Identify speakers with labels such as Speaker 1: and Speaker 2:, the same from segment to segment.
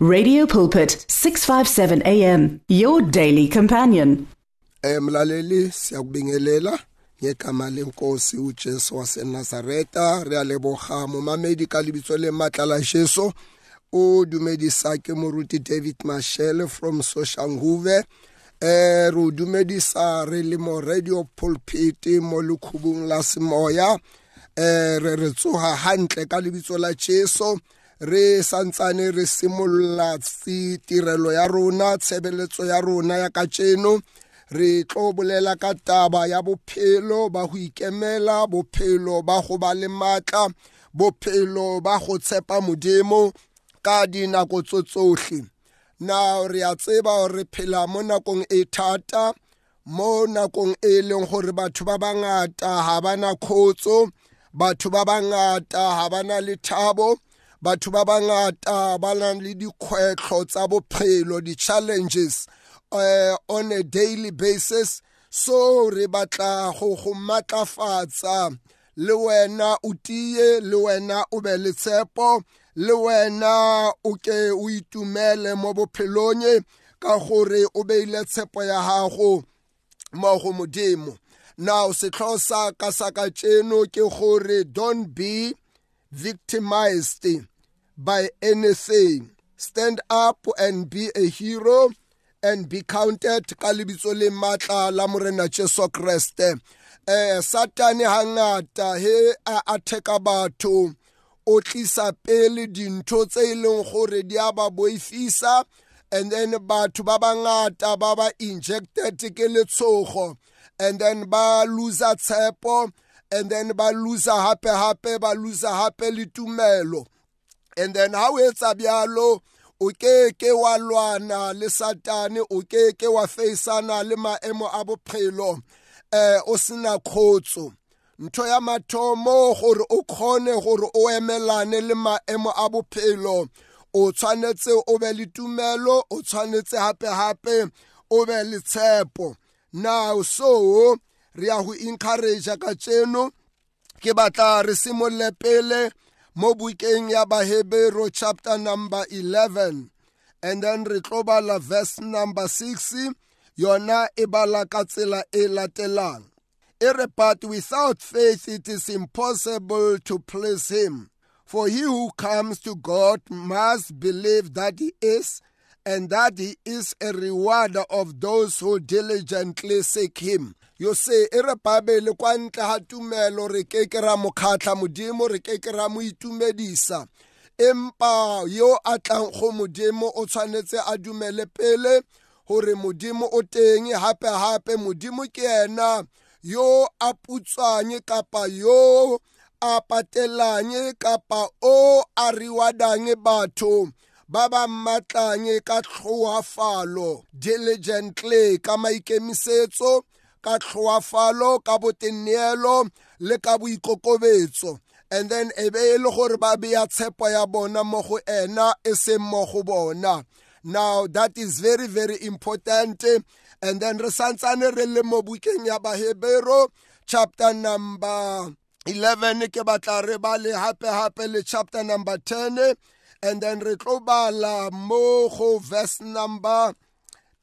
Speaker 1: Radio Pulpit 657 AM your daily companion.
Speaker 2: Emlaleli siyakubingelela ngegama lenkosi uJesu leboga lebitso le Jesu. O dumedisa ke moruti David from Soshanguve. Eh dumedisa re le mo radio pulpit mo la eh re re hantle ka la Jesu re santsane re simolola tirelo ya rona tshebeletso ya rona ya katseno re tlo bolela ka taba ya bophelo ba go ikemela bophelo ba go ba le maatla bophelo ba go tshepa modimo ka dinako tso tsotlhe na re a tseba re phela mo nakong e thata mo nakong e leng gore batho ba bangata ga bana kgotso batho ba bangata ga bana lethabo batho ba bangata ba na le dikgwetlho tsa bophelo di-challenges uh, on a daily basis. So re batla go go matlafatsa. Le wena o tie le wena o be le tshepo le wena o ke o itumele mo bophelong ka gore o beile tshepo ya gago mo go modimo. Now setlho sa ka sa ka tseno ke gore don't be victimized by anything. Stand up and be a hero and be counted ka lebitso le matla la morena Jesu Kriste. Eh Satane hangata he a attack batho o tlisa pele dintho tse e leng gore di a ba boifisa and then batho ba bangata ba ba injected ke letshogo and then ba loser tshepo and then ba loser hape hape ba loser hape le tumelo and then ha o etsa bjalo o ke ke wa lwana le satane o ke ke wa feisana le maemo a bophelo eh o sena khotso. Ntho ya mathomo gore o kgone gore o emelane le maemo a bophelo o tshwanetse o be le tumelo o tshwanetse hape o be le tshepo. Now so re ya go encourage ka tseno ke batla re simolle pele mo bukeng ya bahebero chapter number 11 and then re tlo verse number 6 yona e bala ka tsela e latelang. E re but without faith it is impossible to please him. For he who comes to god must believe that he is and that he is a rewarder of those who diligently seek him yo se e re babele kwa ntle ga tumelo re ke ke ra mokgatlha modimo re ke ke ra mo itumedisa. Empa yo a tlang go modimo o tshwanetse a dumele pele gore modimo o teng. Hape modimo ke ena yo a putswang kapa yo a patelang kapa o a rewardang batho ba ba mmatlang ka tlhoafalo diligently ka maikemisetso ka tlhoafalo ka boteneelo le ka boikokobetso. And then e be e le gore ba beya tshepo ya bona mo go ena e seng mo go bona. Now that is very very important. And then re santsane re le mo bukeng ya bahebero chapter number 11 ke batla re bale hape hape le chapter number 10 and then re tlo bala mo go verse number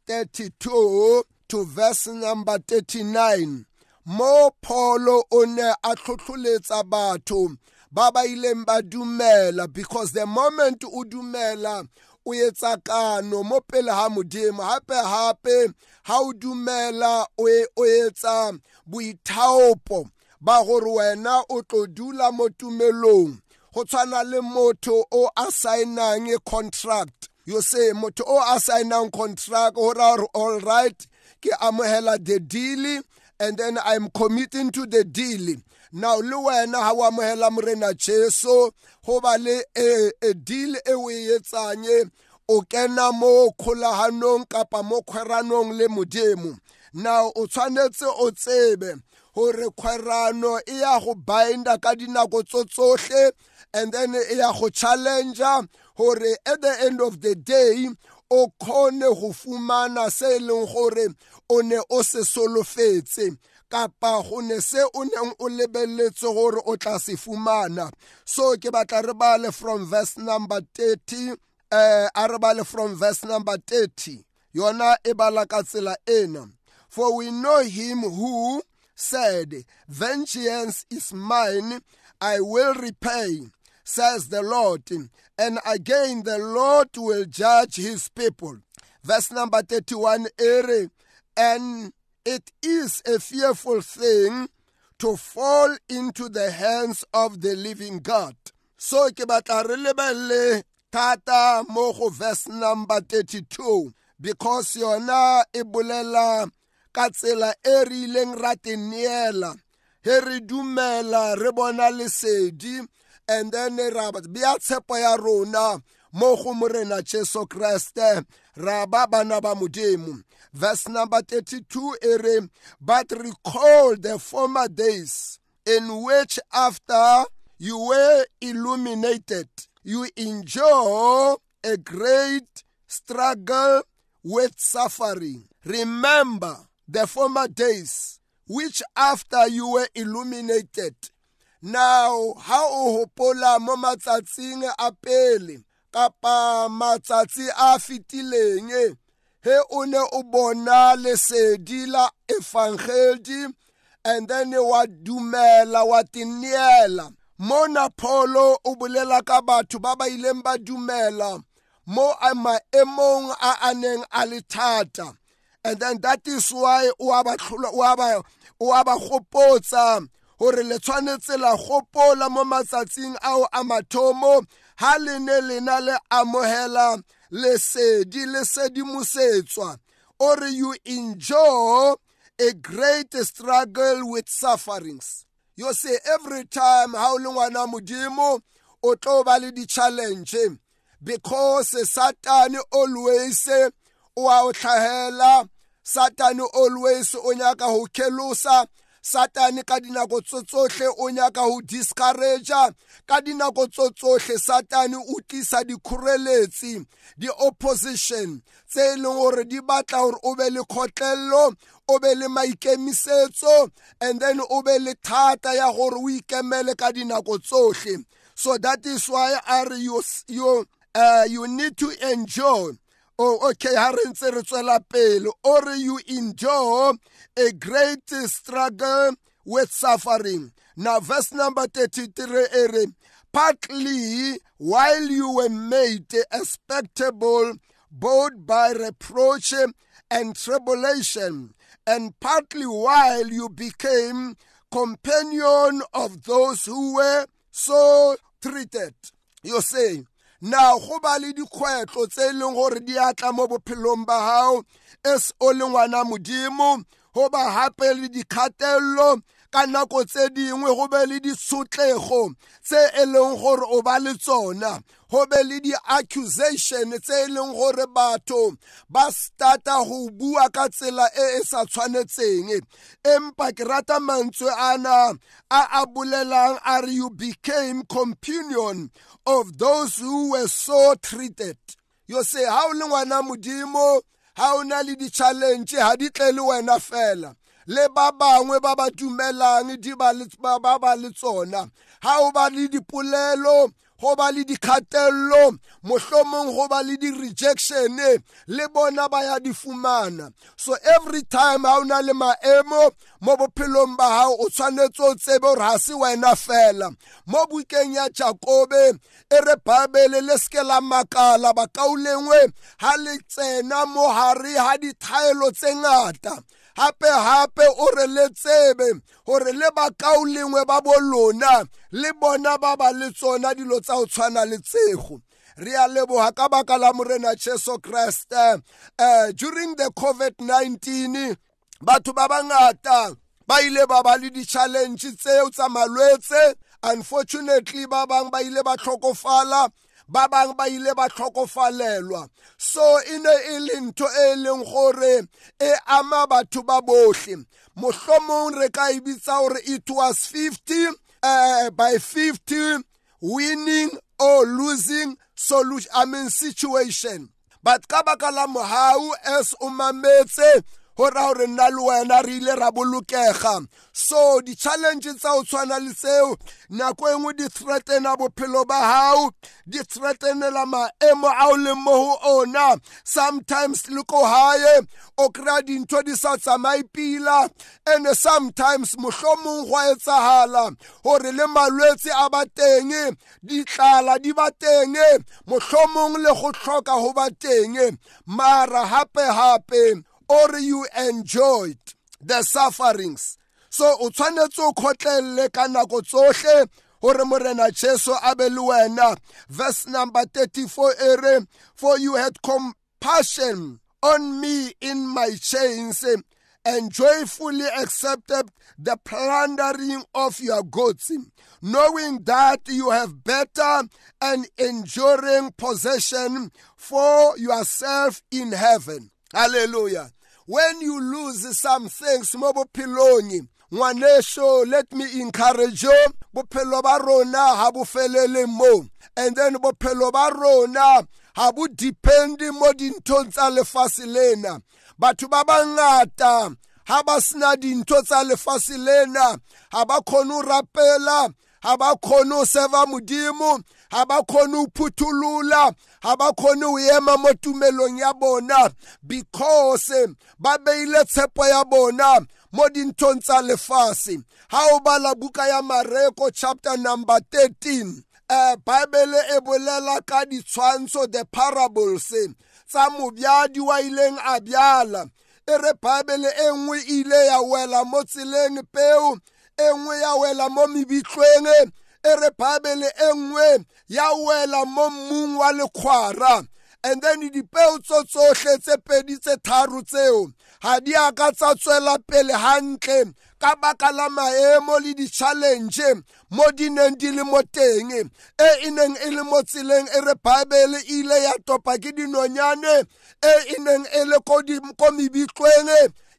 Speaker 2: 32 to verse number 39 mo Paulo o ne a tlhotlholetsa batho ba ba ileng ba dumela because the moment o dumela o etsa kano mo pele ha modimo. Hape hape ha o dumela o etsa boithaopo ba gore wena o tlo dula mo tumelong. Go tshwana le motho o a signang contract. Yo se motho o a signang contract o ra all right ke amohela the deal and then i'm committing to the deal. Now le wena ha wa amohela morena jesu go ba le a deal e o e etsang o kena mo kgolaganong kapa mo kgweranong le modimo. Now o tshwanetse o tsebe gore kgwerano e ya go binda ka dinako tso tsotlhe and then e ya go challengea gore at the end of the day o kgone go fumana se e leng gore o ne o se solofetse kapa go ne se o neng o lebeletse gore o tla se fumana. So ke batla re bale from verse number 30 eh a re bale from verse number 30 yona e bala ka tsela ena. For we know him who said vengeance is mine i will repay. Says the lord and again the lord will judge his people. Verse number 31 ere and it is a fearful thing to fall into the hands of the living god. So ke batla re verse number 32 because yona e bolela ka tsela e re ileng ra dumela lesedi and then eh, ra bea tshepo ya rona mo go morena jesu kreste. Ra ba bana ba modimo. Verse number 32 e but recall the former days in which after you were illuminated you enjoy a great struggle with suffering. Remember the former days which after you were illuminated now ha o hopola mo matsatsing a pele kapa matsatsi a fitileng he o ne o bona lesedi la and then wa dumela wa tineela mona pholo o bolela ka batho ba ba ileng ba dumela mo maemong a a neng a le thata. And then that is why o a ba gopotsa gore le tshwanetse la gopola mo matsatsing ao a mathomo ha le ne lena le amogela lesedi le sedimosetswa or you enjoy a great struggle with sufferings. You see every time ha o le ngwana modimo o tlo ba le di-challenge because satani always o a o tlhahela satani always o nyaka go kelosa satane ka dinako tsotlhe o nyaka go discouragea. Ka dinako tsotlhe satane o tlisa dikgoreletsi di-opposition tse e leng gore di batla gore o be le kgotlelelo o be le maikemisetso and then o be le thata ya gore o ikemele ka dinako tsotlhe so that is why are you, you, uh, you need to enjoy oh okay ha re ntse re tswela pele. Or you endure a great struggle with suffering. Now verse number 33 ere partly while you were made expectable both by reproach and tribulation and partly while you became companion of those who were so treated. You say now go ba le dikgwetlho tse e leng gore di atla mo bophelong ba gago as o le ngwana modimo? Go ba gape le dikgatelelo ka nako tse dingwe go be le ditshotlego tse e leng gore o ba le tsona go be le di-accusation tse e leng gore batho ba starta go bua ka tsela e e sa tshwanetseng. Empa ke rata mantswe ana a a bolelang a re you became companion of those who were so treated. Yo se ha o le ngwana modimo ha o na le di-challenge ha di tle le wena fela. Le ba bangwe ba ba dumelang di ba ba le tsona. Ha o ba le dipolelo go ba le dikgatelelo mohlomong go ba le di-rejection le bona ba ya di fumana. So every time ha o na le maemo mo bophelong ba gago o tshwanetse o tsebe gore ga se wena fela. Mo bukeng ya jakobe e re babele le seke la makala bakaolengwe ga le tsena mo gare ga dithaelo tse ngata. Hape hape o re le tsebe gore le bakao lengwe ba bolona le bona ba ba le tsona dilo tsa go tshwana le tsego re a leboga ka baka la morena jesu kreste. Uh, during the covid-19 batho ba bangata ba ile ba ba le di-challenge tseo tsa malwetse. Unfortunately ba bangwe ba ile ba tlhokofala. Ba bangwe ba ile ba tlhokofalelwa. So e ne e le ntho e leng gore e ama batho ba botlhe mohlomong re ka e bitsa gore it was 50 uh, by 50 winning or losing solution I mean situation. But ka baka la mohau as o mametse go raya gore nna le wena re ile ra bolokega. So di-challenge tsa o tshwana le tseo nako e nngwe di threatena bophelo ba gago di threatenela maemo a o leng mo go ona. Sometimes le ko gae o kry-a dintho di sa tsamaye pila and sometimes mohlomong go a etsagala gore le malwetse a ba teng ditlala di ba teng. Mohlomong le go tlhoka go ba teng. Mara gape-gape or you enjoyed the sufferings so o tshwanetse o kgotlelele ka nako tsohle gore morena jesu a be le wena verse number 34 ere for you had compassion on me in my chains and joyfully accepted the plundering of your goods, knowing that you have better and enduring possession for yourself in heaven. Hallelujah. When you lose some things, mobopilongi, ngwanesho let me encourage you. Bophelo ba rona ha bo felele mo. And then bophelo ba rona ha bo dependi mo dinthong tsa lefatshe lena. Batho ba bangata ha ba sena dintho tsa lefatshe lena. Ha ba kgone ho rapela ha ba kgone ho seva modimo ha ba kgone ho phuthulula ha ba kgone ho ema mo tumelong ya bona because ba beile tshepo ya bona mo dinthong tsa lefatshe ha o bala buka ya mareko chapter number 13 uh, bible e bolela ka ditshwantsho the parables tsa mobyadi wa ileng a byala e re bible e nngwe ile ya wela mo tseleng peo e nngwe ya wela mo mebitlweng e re bible e nngwe ya wela mo mmung wa lekgwara and then dipeo tso tsohle tse pedi tse tharo tseo ga di a ka tsa tswela pele hantle ka baka la maemo le di-challenge mo di neng di le mo teng. E e neng e le mo tseleng e re bible ile ya topa ke dinonyane e e neng e le ko mebitlweng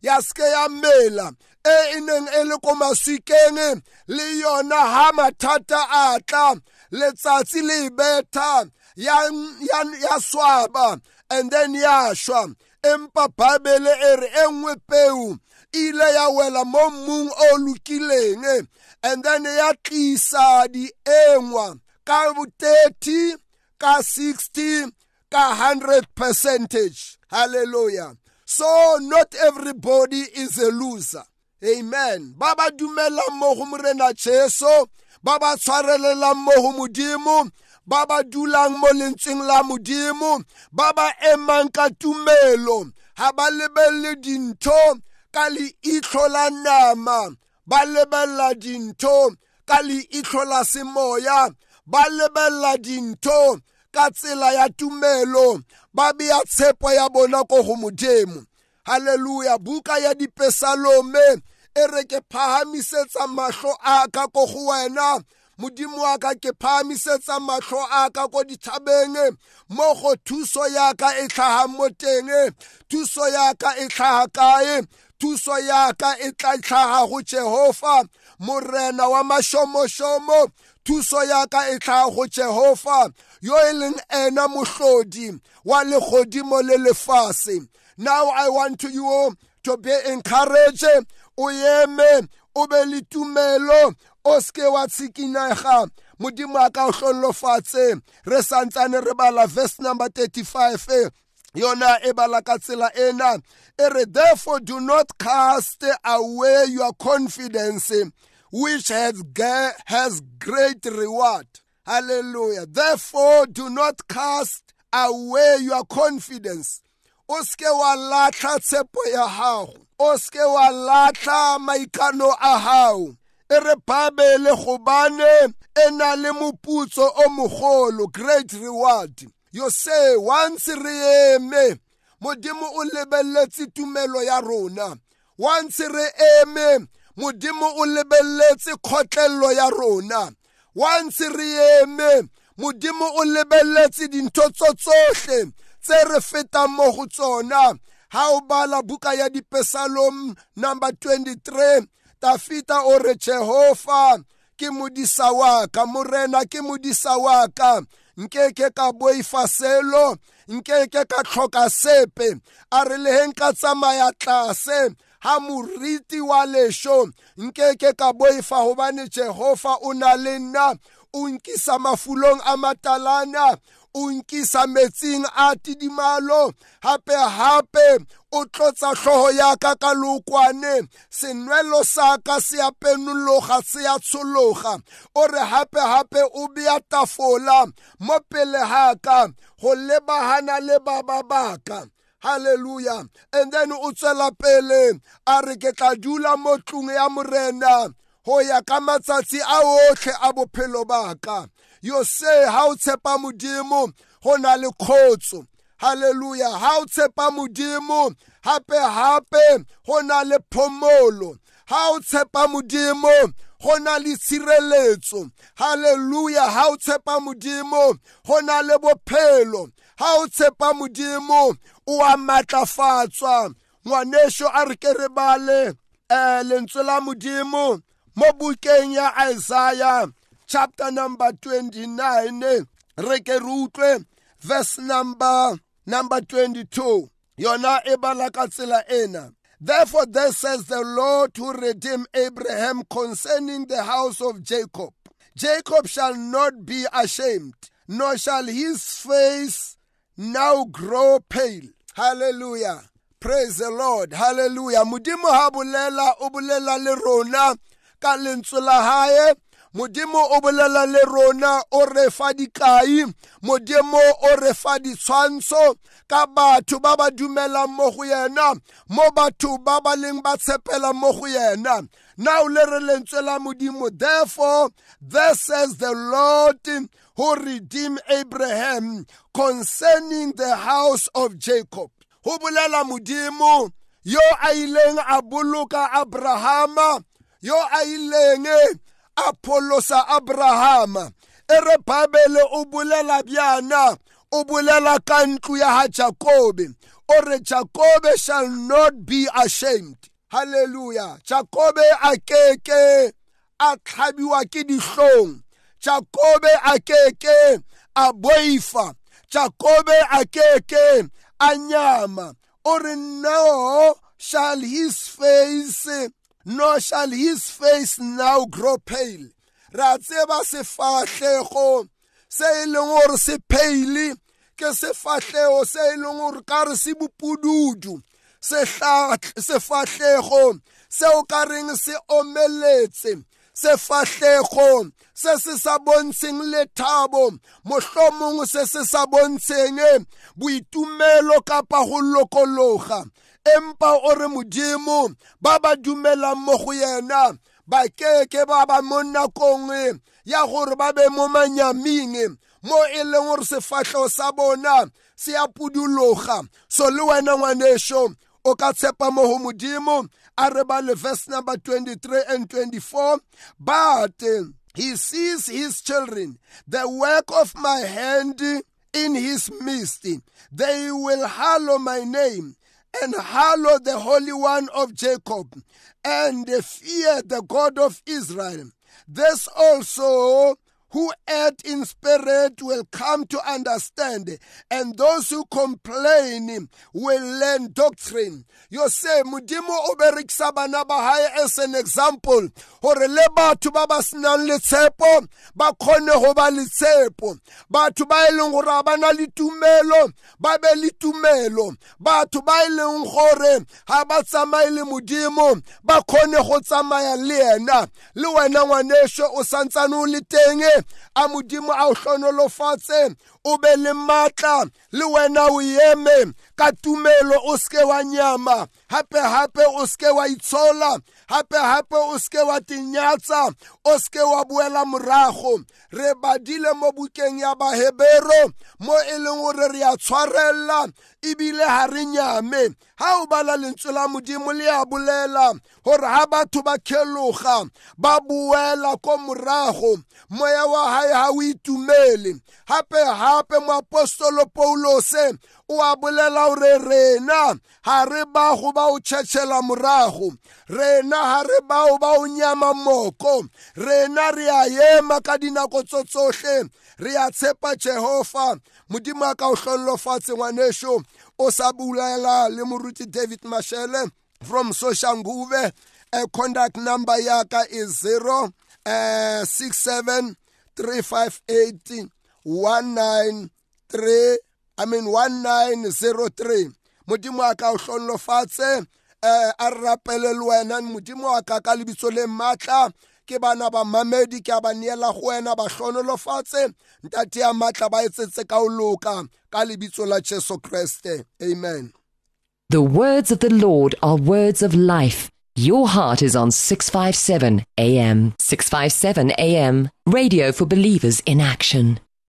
Speaker 2: ya seke ya mela. E neng e le ko maswikeng le yona ha mathata a tla letsatsi le betha ya, ya, ya swaba and then ya shwa empa bible e re e nngwe peu ile ya wela mo mmung o lokileng and then ya tlisa diengwa ka bo 30 ka 60 ka 100 percentage. Hallelujah. So not everybody is a loser. Amen. Ba ba dumelang mo go morena jesu ba ba tshwarelelang mo go modimo ba ba dulang mo lentsweng la modimo ba ba emang ka tumelo. Ha ba lebelle dintho ka leihlo la nama ba lebella dintho ka leihlo la semoya ba lebella dintho ka tsela ya tumelo ba beya tshepo ya bona ko go modimo. Halleluja buka ya dipesalome e re ke phahamisetsa mahlo a ka ko go wena modimo wa ka ke phahamisetsa mahlo a ka ko dithabeng mo go thuso ya ka e tlhagang mo teng thuso ya ka e tlhaga kae thuso ya ka e tla tlhaga go jehova morena wa mašomošomo thuso ya ka e tlhaga go jehova yo e leng ena mohlodi wa legodimo le lefase. Now i want to you to be encouraged o eme o be le tumelo o seke wa tshikinega modimo a ka o hlollofatse re santsane re bala verse number 35 yona e bala ka tsela ena. E re therefore do not cast away your confidence which has, has great reward. Hallelujah. Therefore do not cast away your confidence o seke wa latlha tshepo ya gago o seke wa latlha maikano a gago e re babele gobane e na le moputso o mogolo great reward. Yo say once re eme modimo o lebelletse tumelo ya rona. Once re eme modimo o lebelletse kgotlello ya rona. Once re eme modimo o lebelletse dintho tso tsohle. Tse re fetang mo go tsona. Ha o bala buka ya dipesalom number 23 tafita o re jehova ke modisa wa ka morena ke modisa wa ka. Nkeke ka boifa selo nkeke ka tlhoka sepe. A re le heng ka tsamaya tlase ha moriti wa lesho nkeke ka boifa hobane jehova o na le nna o nkisa mafulong a matalana. O nkisa metsing a tidimalo hape hape o tlotsa tlhoho ya ka ka leokwane senwelo sa ka se a penologa se a tshologa. O re hape hape o bea tafola mo pele ga ka go lebagana le ba ba baka hallelujah and then o tswela pele a re ke tla dula mo tlong ya morena go ya ka matsatsi a otlhe a bophelo baka yo se ha o tshepa modimo go na le kgotso haleluya ha o tshepa modimo hape hape go na le phomolo. Ha o tshepa modimo go na le tshireletso. Haleluya ha o tshepa modimo go na le bophelo. Ha o tshepa modimo o a matlafatswa. Ngwanesho a re ke re bale um lentswe la modimo mo bukeng ya isaiah. Chapter number 29 re ke re utlwe verse number number 22 yona e bala ka tsela ena. Therefore thus says the lord who redeemed abraham concerning the house of jacob jacob shall not be ashamed nor shall his face now grow pale. Hallelujah. Praise the lord. Hallelujah. Ha bolela o bolela le rona ka lentswe la hae modimo o bolela le rona o re fa dikai. Modimo o re fa ditshwantsho ka batho ba ba dumelang mo go yena mo batho ba ba leng ba tshepela mo go yena. Now le re lentswe la modimo therefore thus says the lord who redeemed abraham concerning the house of jacob. Go bolela modimo yo a ileng a boloka abrahama yo a ileng a pholosa abrahama e re babele o bolela bjana o bolela ka ntlo ya ha jakobe. O re jakobe shall not be ashamed. Hallelujah. Jakobe a keke a tlhabiwa ke dihlong. Jakobe a keke a boifa. Jakobe a keke a nyama. O re no shall his face nor shall his face now grow pale. Ra tseba sefahlego se e leng gore se pale ke sefahlego se e leng gore ka re se bopududu. Sefahlego se o ka reng se omeletse sefahlego se se sa bontsheng lethabo mohlomong se se sa bontsheng boitumelo kapa go lokologa. Empa o re modimo ba ba dumelang mo go yena. Ba keke ba ba mo nakong ya gore ba be mo manyaming mo e leng gore sefatlhego sa bona se a puduloga so le wena ngwanešo o ka tshepa mo go modimo a re ba le verse number 23 and 24 but eh, he sees his children the work of my hand in his midst. They will hallow my name and hallow the Holy One of Jacob, and fear the God of Israel. This also who act in spirit will come to understand, and those who complain will learn doctrine. You say, Mudimo oberikisa bana ba hae as an example, hore le batho ba ba senang le tshepo ba kgone go ba le tshepo batho ba e leng gore ba na le tumelo ba be le tumelo. Batho ba e leng gore ga ba tsamaye le modimo ba kgone go tsamaya le ena le wena ngwanešo o santsane o le teng a modimo a o hlonolofatse o be le maatla le wena o eme ka tumelo o seke wa nyama hape hape o seke wa itshola hape hape o seke wa tinyatsa o seke wa boela morago re badile mo bukeng ya bahebero mo e leng gore re a tshwarella ebile ha re nyame. Ha o bala lentswe la modimo le a bolela gore ha batho ba kheloga ba boela ko morago. Moya wa hae ha o itumele. Hape moapostolo paulose o a bolela gore rena ha re bago ba o tšhetšhela morago. Rena ha re bao ba o nyama moko rena re a ema ka dinako tso tsohle. Re a tshepa jehova modimo a ka o hlollofatse ngwanešo o sa bulela le moruti david mashele from soshanguve. Uh, contact number yaka is 0 uh, 67 358 193 I mean 1903 modimo a ka o hlollofatse eh a rapele le wena. Modimo a ka ka lebitso le matla. Ke bana ba mamedi ke a ba neela go wena ba hlonolofatse ntate ya matla ba etsetse ka ka lebitso la jesu kreste amen
Speaker 3: The words of the Lord are words of life. Your heart is on 657 AM. 657 AM. Radio for believers in action.